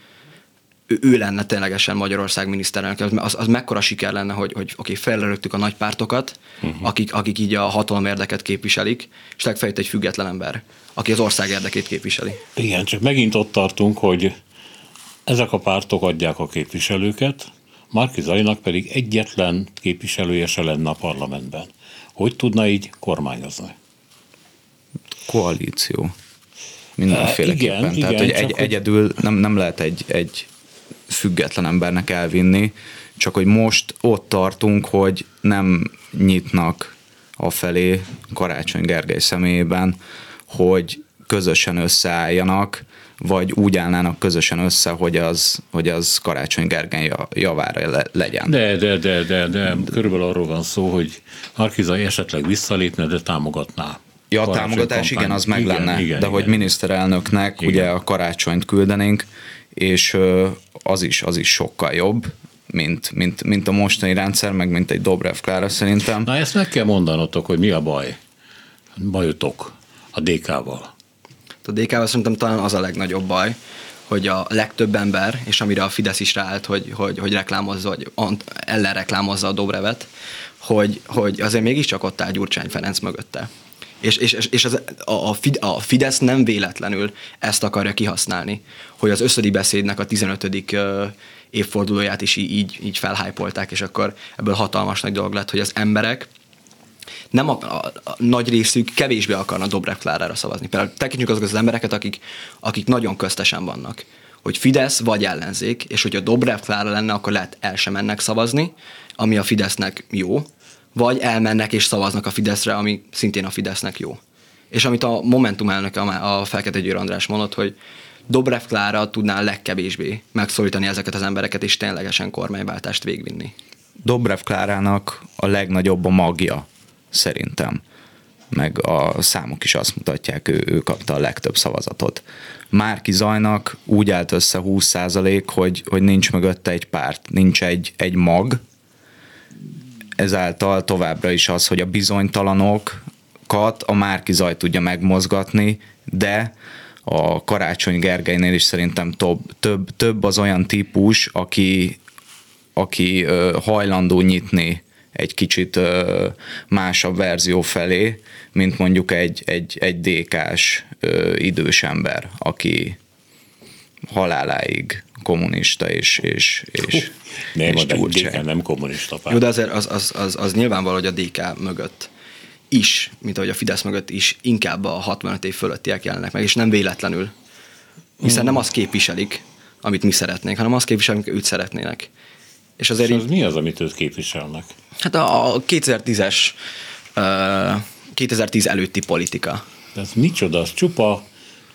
ő, ő lenne ténylegesen Magyarország miniszterelnök, az, az mekkora siker lenne, hogy, hogy oké, okay, a nagy pártokat, uh-huh. akik, akik így a hatalom érdeket képviselik, és legfeljött egy független ember, aki az ország érdekét képviseli. Igen, csak megint ott tartunk, hogy ezek a pártok adják a képviselőket, Márki Zajnak pedig egyetlen képviselője se lenne a parlamentben. Hogy tudna így kormányozni? Koalíció. Mindenféleképpen. Igen, Tehát, igen, hogy egy, hogy... egyedül nem, nem lehet egy, egy független embernek elvinni, csak hogy most ott tartunk, hogy nem nyitnak a felé Karácsony Gergely személyében, hogy közösen összeálljanak, vagy úgy állnának közösen össze, hogy az, hogy az Karácsony Gergely javára le, legyen. De, de, de, de, de körülbelül arról van szó, hogy Markizai esetleg visszalépne, de támogatná. Ja, a támogatás, igen, az meg igen, lenne, igen, de igen. hogy miniszterelnöknek igen. ugye a karácsonyt küldenénk, és az is, az is sokkal jobb, mint, mint, mint a mostani rendszer, meg mint egy Dobrev Klára szerintem. Na ezt meg kell mondanotok, hogy mi a baj, bajotok a DK-val. A DK-val szerintem talán az a legnagyobb baj, hogy a legtöbb ember, és amire a Fidesz is ráállt, hogy, hogy, hogy reklámozza, vagy ellen reklámozza a Dobrevet, hogy, hogy azért mégiscsak ott áll Gyurcsány Ferenc mögötte. És, és, és az, a, a Fidesz nem véletlenül ezt akarja kihasználni, hogy az összödi beszédnek a 15 évfordulóját is így, így felhájpolták, és akkor ebből hatalmas nagy dolog lett, hogy az emberek nem a, a, a nagy részük kevésbé akarna Dobrev Klárára szavazni. Például tekintjük azokat az embereket, akik, akik nagyon köztesen vannak hogy Fidesz vagy ellenzék, és hogyha Dobrev Klára lenne, akkor lehet el sem mennek szavazni, ami a Fidesznek jó, vagy elmennek és szavaznak a Fideszre, ami szintén a Fidesznek jó. És amit a Momentum elnöke, a Felkete Győr András mondott, hogy Dobrev Klára tudná legkevésbé megszólítani ezeket az embereket, és ténylegesen kormányváltást végvinni. Dobrev Klárának a legnagyobb a magja, szerintem. Meg a számok is azt mutatják, ő, ő kapta a legtöbb szavazatot. Márki Zajnak úgy állt össze 20% hogy, hogy nincs mögötte egy párt, nincs egy, egy mag, ezáltal továbbra is az, hogy a bizonytalanokat a Márki Zaj tudja megmozgatni, de a Karácsony Gergelynél is szerintem több, több, több az olyan típus, aki aki hajlandó nyitni egy kicsit másabb verzió felé, mint mondjuk egy, egy, egy DK-s idős ember, aki haláláig kommunista és, és, és, nem, és a DK nem kommunista párt. Jó, de azért az, az, az, az nyilvánvaló, hogy a DK mögött is, mint ahogy a Fidesz mögött is, inkább a 65 év fölöttiek jelennek meg, és nem véletlenül. Hiszen nem azt képviselik, amit mi szeretnénk, hanem azt képviselik, amit őt szeretnének. És azért és az így, mi az, amit őt képviselnek? Hát a, a 2010-es, uh, 2010 előtti politika. De ez micsoda? Az csupa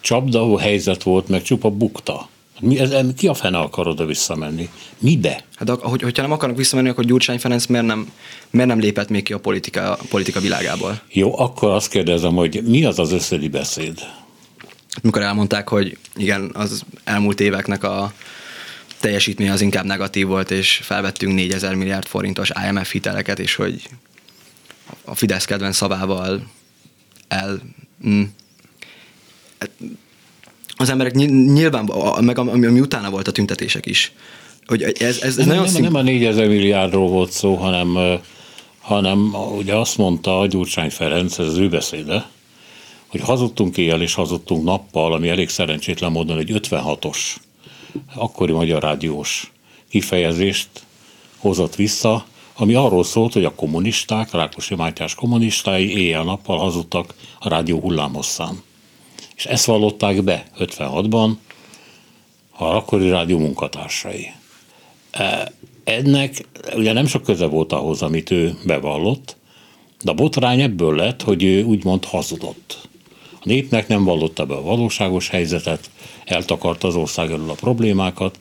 csapdahó helyzet volt, meg csupa bukta. Mi, ez, ki a fene akar oda visszamenni? Mibe? Hát hogy, hogyha nem akarnak visszamenni, akkor Gyurcsány Ferenc miért nem, miért nem lépett még ki a politika, a politika világából? Jó, akkor azt kérdezem, hogy mi az az összedi beszéd? Mikor elmondták, hogy igen, az elmúlt éveknek a teljesítmény az inkább negatív volt, és felvettünk 4000 milliárd forintos IMF hiteleket, és hogy a Fidesz kedvenc szavával el... Mm, az emberek nyilván, meg ami, ami utána volt a tüntetések is, hogy ez, ez, ez nem, nagyon nem, szín... nem a 4000 milliárdról volt szó, hanem, hanem ugye azt mondta a Gyurcsány Ferenc, ez az ő beszéde, hogy hazudtunk éjjel és hazudtunk nappal, ami elég szerencsétlen módon egy 56-os akkori magyar rádiós kifejezést hozott vissza, ami arról szólt, hogy a kommunisták, Rákosi Mátyás kommunistái éjjel-nappal hazudtak a rádió hullámhosszán. És ezt vallották be 56-ban a akkori rádió munkatársai. E, ennek ugye nem sok köze volt ahhoz, amit ő bevallott, de a botrány ebből lett, hogy ő úgymond hazudott. A népnek nem vallotta be a valóságos helyzetet, eltakarta az ország elől a problémákat,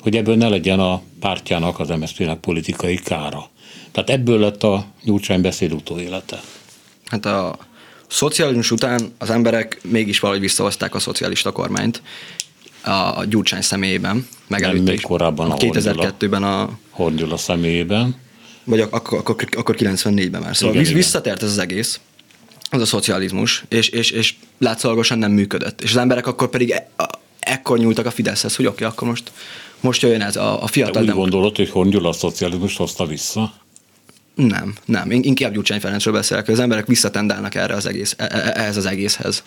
hogy ebből ne legyen a pártjának, az MSZP-nek politikai kára. Tehát ebből lett a Gyurcsány beszéd utóélete. Hát a szocializmus után az emberek mégis valahogy visszahozták a szocialista kormányt a Gyurcsány személyében. Megelőtte még korábban a 2002-ben a... Hordyula személyében. Vagy akkor, akkor, akkor 94-ben már. Szóval igen, visszatért ez az egész az a szocializmus, és, és, és látszólagosan nem működött. És az emberek akkor pedig e, a, ekkor nyúltak a Fideszhez, hogy oké, okay, akkor most, most jöjjön ez a, a fiatal De úgy demok- gondolod, hogy Hongyula a szocializmus hozta vissza? Nem, nem. Inkább Gyurcsány Ferencről beszélek, hogy az emberek visszatendálnak erre az egész, e, e, ehhez az egészhez.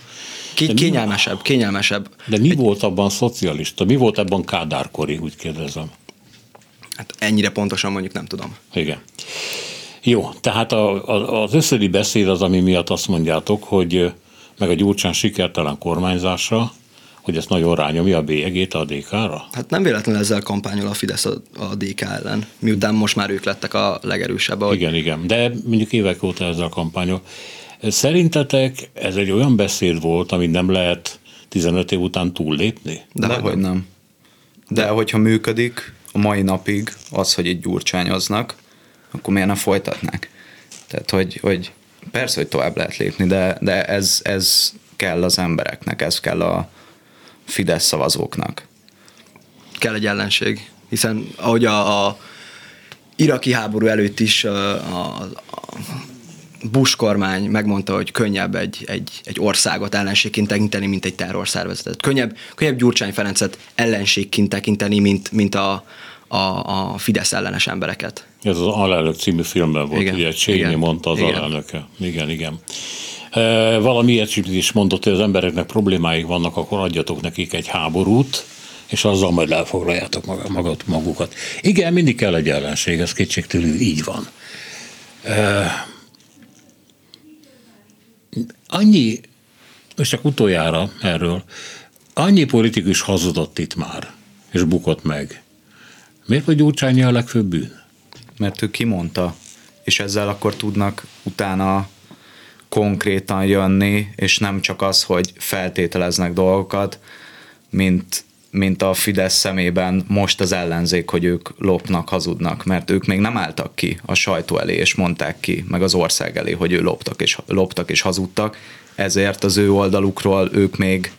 K- kényelmesebb, kényelmesebb. De mi Egy, volt abban szocialista? Mi volt abban kádárkori, úgy kérdezem? Hát ennyire pontosan mondjuk nem tudom. Igen. Jó, tehát a, a, az összedi beszéd az, ami miatt azt mondjátok, hogy meg a Gyurcsán sikertelen kormányzása, hogy ezt nagyon rányomja a bélyegét a DK-ra? Hát nem véletlenül ezzel kampányol a Fidesz a, a DK ellen, miután most már ők lettek a legerősebb. Ahogy... Igen, igen, de mondjuk évek óta ezzel kampányol. Szerintetek ez egy olyan beszéd volt, amit nem lehet 15 év után túllépni? De, de hogy nem. De hogyha működik a mai napig az, hogy egy gyurcsányoznak, akkor miért nem folytatnák? Tehát, hogy, hogy persze, hogy tovább lehet lépni, de, de ez, ez kell az embereknek, ez kell a Fidesz szavazóknak. Kell egy ellenség, hiszen ahogy a, a iraki háború előtt is a, a, a Bush kormány megmondta, hogy könnyebb egy, egy, egy országot ellenségként tekinteni, mint egy terrorszervezetet. Könnyebb, könnyebb Gyurcsány Ferencet ellenségként tekinteni, mint, mint a, a, a Fidesz ellenes embereket. Ez az Alelnök című filmben volt, igen, ugye Cheney mondta az igen. alelnöke. Igen, igen. Valami ilyet is mondott, hogy az embereknek problémáik vannak, akkor adjatok nekik egy háborút, és azzal majd elfoglaljátok magat, magukat. Igen, mindig kell egy ellenség, ez kétségtelen így van. Annyi, és csak utoljára erről, annyi politikus hazudott itt már, és bukott meg. Miért vagy Gyurcsányi a legfőbb bűn? Mert ő kimondta, és ezzel akkor tudnak utána konkrétan jönni, és nem csak az, hogy feltételeznek dolgokat, mint, mint a Fidesz szemében most az ellenzék, hogy ők lopnak, hazudnak, mert ők még nem álltak ki a sajtó elé, és mondták ki, meg az ország elé, hogy ő loptak és, loptak és hazudtak, ezért az ő oldalukról ők még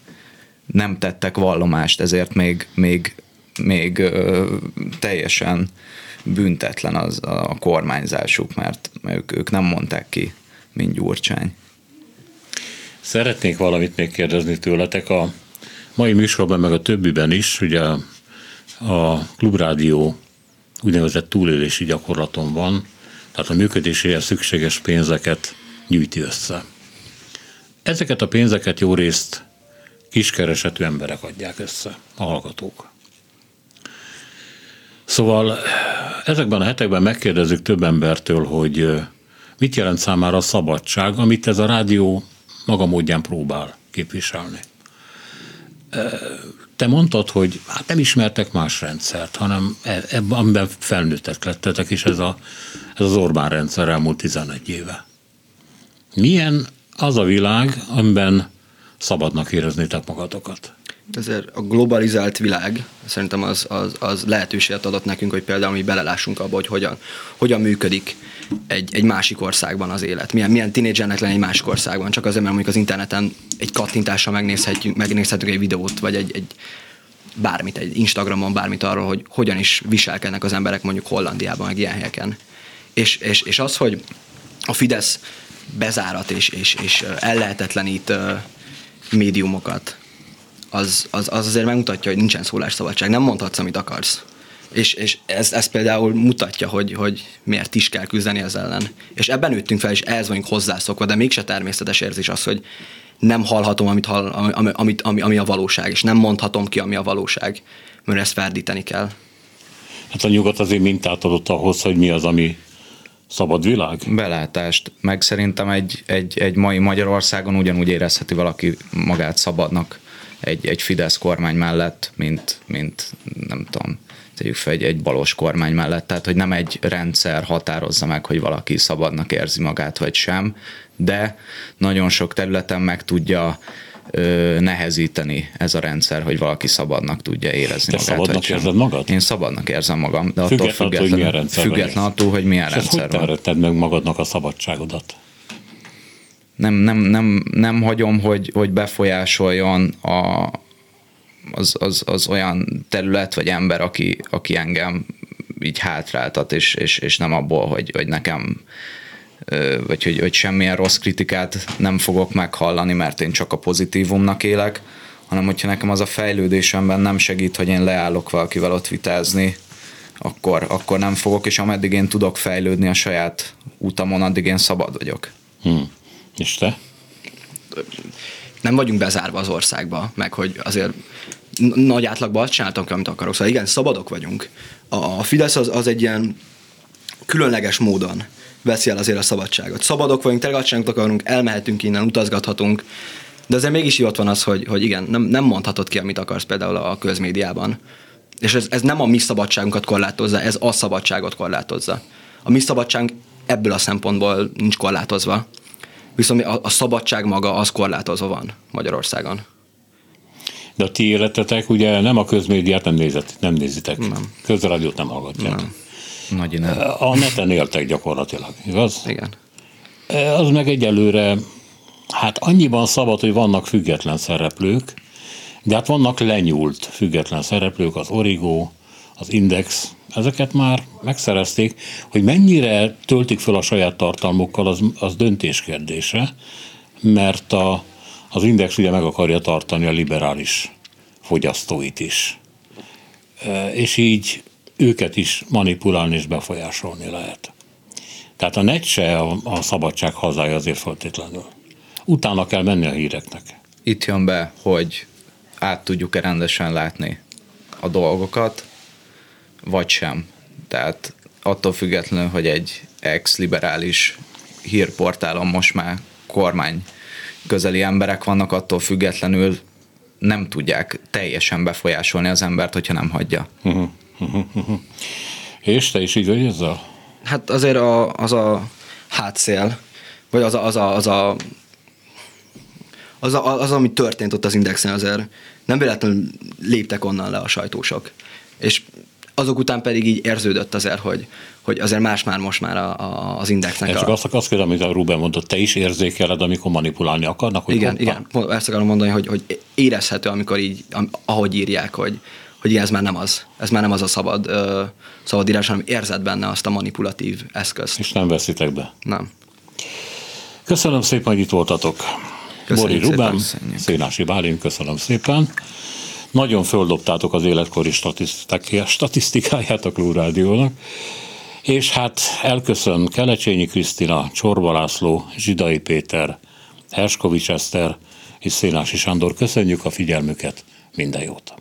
nem tettek vallomást, ezért még, még még ö, teljesen büntetlen az a kormányzásuk, mert ők, ők nem mondták ki, mint Gyurcsány. Szeretnék valamit még kérdezni tőletek. A mai műsorban, meg a többiben is, ugye a Klubrádió úgynevezett túlélési gyakorlaton van, tehát a működéséhez szükséges pénzeket gyűjti össze. Ezeket a pénzeket jó részt kiskeresetű emberek adják össze, a hallgatók. Szóval ezekben a hetekben megkérdezzük több embertől, hogy mit jelent számára a szabadság, amit ez a rádió maga módján próbál képviselni. Te mondtad, hogy hát nem ismertek más rendszert, hanem e, ebben, amiben felnőttek lettetek, és ez, a, ez az Orbán rendszer elmúlt 11 éve. Milyen az a világ, amiben szabadnak éreznétek magatokat? Ezért a globalizált világ szerintem az, az, az lehetőséget adott nekünk, hogy például mi belelássunk abba, hogy hogyan, hogyan működik egy, egy másik országban az élet. Milyen, milyen tinédzsernek lenni egy másik országban, csak azért, mert mondjuk az interneten egy kattintással megnézhetjük, megnézhetünk egy videót, vagy egy, egy bármit, egy Instagramon bármit arról, hogy hogyan is viselkednek az emberek mondjuk Hollandiában, meg ilyen helyeken. És, és, és az, hogy a Fidesz bezárat és, és, és ellehetetlenít médiumokat, az, az, az azért megmutatja, hogy nincsen szólásszabadság. Nem mondhatsz, amit akarsz. És, és ez, ez például mutatja, hogy, hogy miért is kell küzdeni ezzel ellen. És ebben nőttünk fel, és ehhez vagyunk hozzászokva, de mégse természetes érzés az, hogy nem hallhatom, amit, hall, ami, amit, ami, ami a valóság, és nem mondhatom ki, ami a valóság, mert ezt ferdíteni kell. Hát a nyugat azért mintát adott ahhoz, hogy mi az, ami szabad világ? Belátást, meg szerintem egy, egy, egy mai Magyarországon ugyanúgy érezheti valaki magát szabadnak egy, egy Fidesz kormány mellett, mint, mint nem tudom, tegyük fel egy, egy balos kormány mellett, tehát hogy nem egy rendszer határozza meg, hogy valaki szabadnak érzi magát, vagy sem, de nagyon sok területen meg tudja ö, nehezíteni ez a rendszer, hogy valaki szabadnak tudja érezni Te magát. szabadnak érzed magad? Én szabadnak érzem magam, de Független attól attól, hogy milyen függetlenül, rendszerben független élsz. attól, hogy milyen És ezt hogy rendszer van. terülted meg magadnak a szabadságodat? nem, nem, nem, nem hagyom, hogy, hogy befolyásoljon a, az, az, az, olyan terület vagy ember, aki, aki engem így hátráltat, és, és, és nem abból, hogy, hogy nekem vagy hogy, hogy semmilyen rossz kritikát nem fogok meghallani, mert én csak a pozitívumnak élek, hanem hogyha nekem az a fejlődésemben nem segít, hogy én leállok valakivel ott vitázni, akkor, akkor nem fogok, és ameddig én tudok fejlődni a saját utamon, addig én szabad vagyok. Hm. És te? Nem vagyunk bezárva az országba, meg hogy azért nagy átlagban azt csináltam, amit akarok. Szóval igen, szabadok vagyunk. A, Fidesz az, az egy ilyen különleges módon veszi el azért a szabadságot. Szabadok vagyunk, tényleg azt akarunk, elmehetünk innen, utazgathatunk, de azért mégis ott van az, hogy, hogy igen, nem, nem mondhatod ki, amit akarsz például a közmédiában. És ez, ez nem a mi szabadságunkat korlátozza, ez a szabadságot korlátozza. A mi szabadságunk ebből a szempontból nincs korlátozva. Viszont a, a szabadság maga az korlátozva van Magyarországon. De a ti életetek ugye nem a közmédiát nem, nézett, nem nézitek. Nem. Közrádiót nem hallgatják. Nem. Nagy nem. A neten éltek gyakorlatilag, igaz? Igen. Az meg egyelőre, hát annyiban szabad, hogy vannak független szereplők, de hát vannak lenyúlt független szereplők, az Origo, az Index, ezeket már megszerezték, hogy mennyire töltik fel a saját tartalmukkal, az, az döntés kérdése, mert a, az Index ugye meg akarja tartani a liberális fogyasztóit is. E, És így őket is manipulálni és befolyásolni lehet. Tehát a net se a, a szabadság hazája azért feltétlenül. Utána kell menni a híreknek. Itt jön be, hogy át tudjuk-e rendesen látni a dolgokat, vagy sem. Tehát attól függetlenül, hogy egy ex-liberális hírportálon most már kormány közeli emberek vannak, attól függetlenül nem tudják teljesen befolyásolni az embert, hogyha nem hagyja. *laughs* És te is így vagy ezzel? Hát azért a, az a hátszél, vagy az a, az a, az a az, a, az, ami történt ott az Indexen, azért nem véletlenül léptek onnan le a sajtósok. És azok után pedig így érződött azért, hogy, hogy azért más már most már a, a, az Indexnek Én csak a... azt, azt kérdem, amit a Ruben mondott, te is érzékeled, amikor manipulálni akarnak? Hogy Igen, hoppá. igen, ezt akarom mondani, hogy, hogy érezhető, amikor így, ahogy írják, hogy, hogy igen, ez már nem az. Ez már nem az a szabad, ö, szabad írás, hanem érzed benne azt a manipulatív eszközt. És nem veszitek be. Nem. Köszönöm szépen, hogy itt voltatok. Köszönjük Bori Ruben. Szénási Bálint, köszönöm szépen. Nagyon földobtátok az életkori statisztikáját a Klubrádiónak, és hát elköszön Kelecsényi Krisztina, Csorba László, Zsidai Péter, Herskovics Eszter és Szénási Sándor. Köszönjük a figyelmüket, minden jót!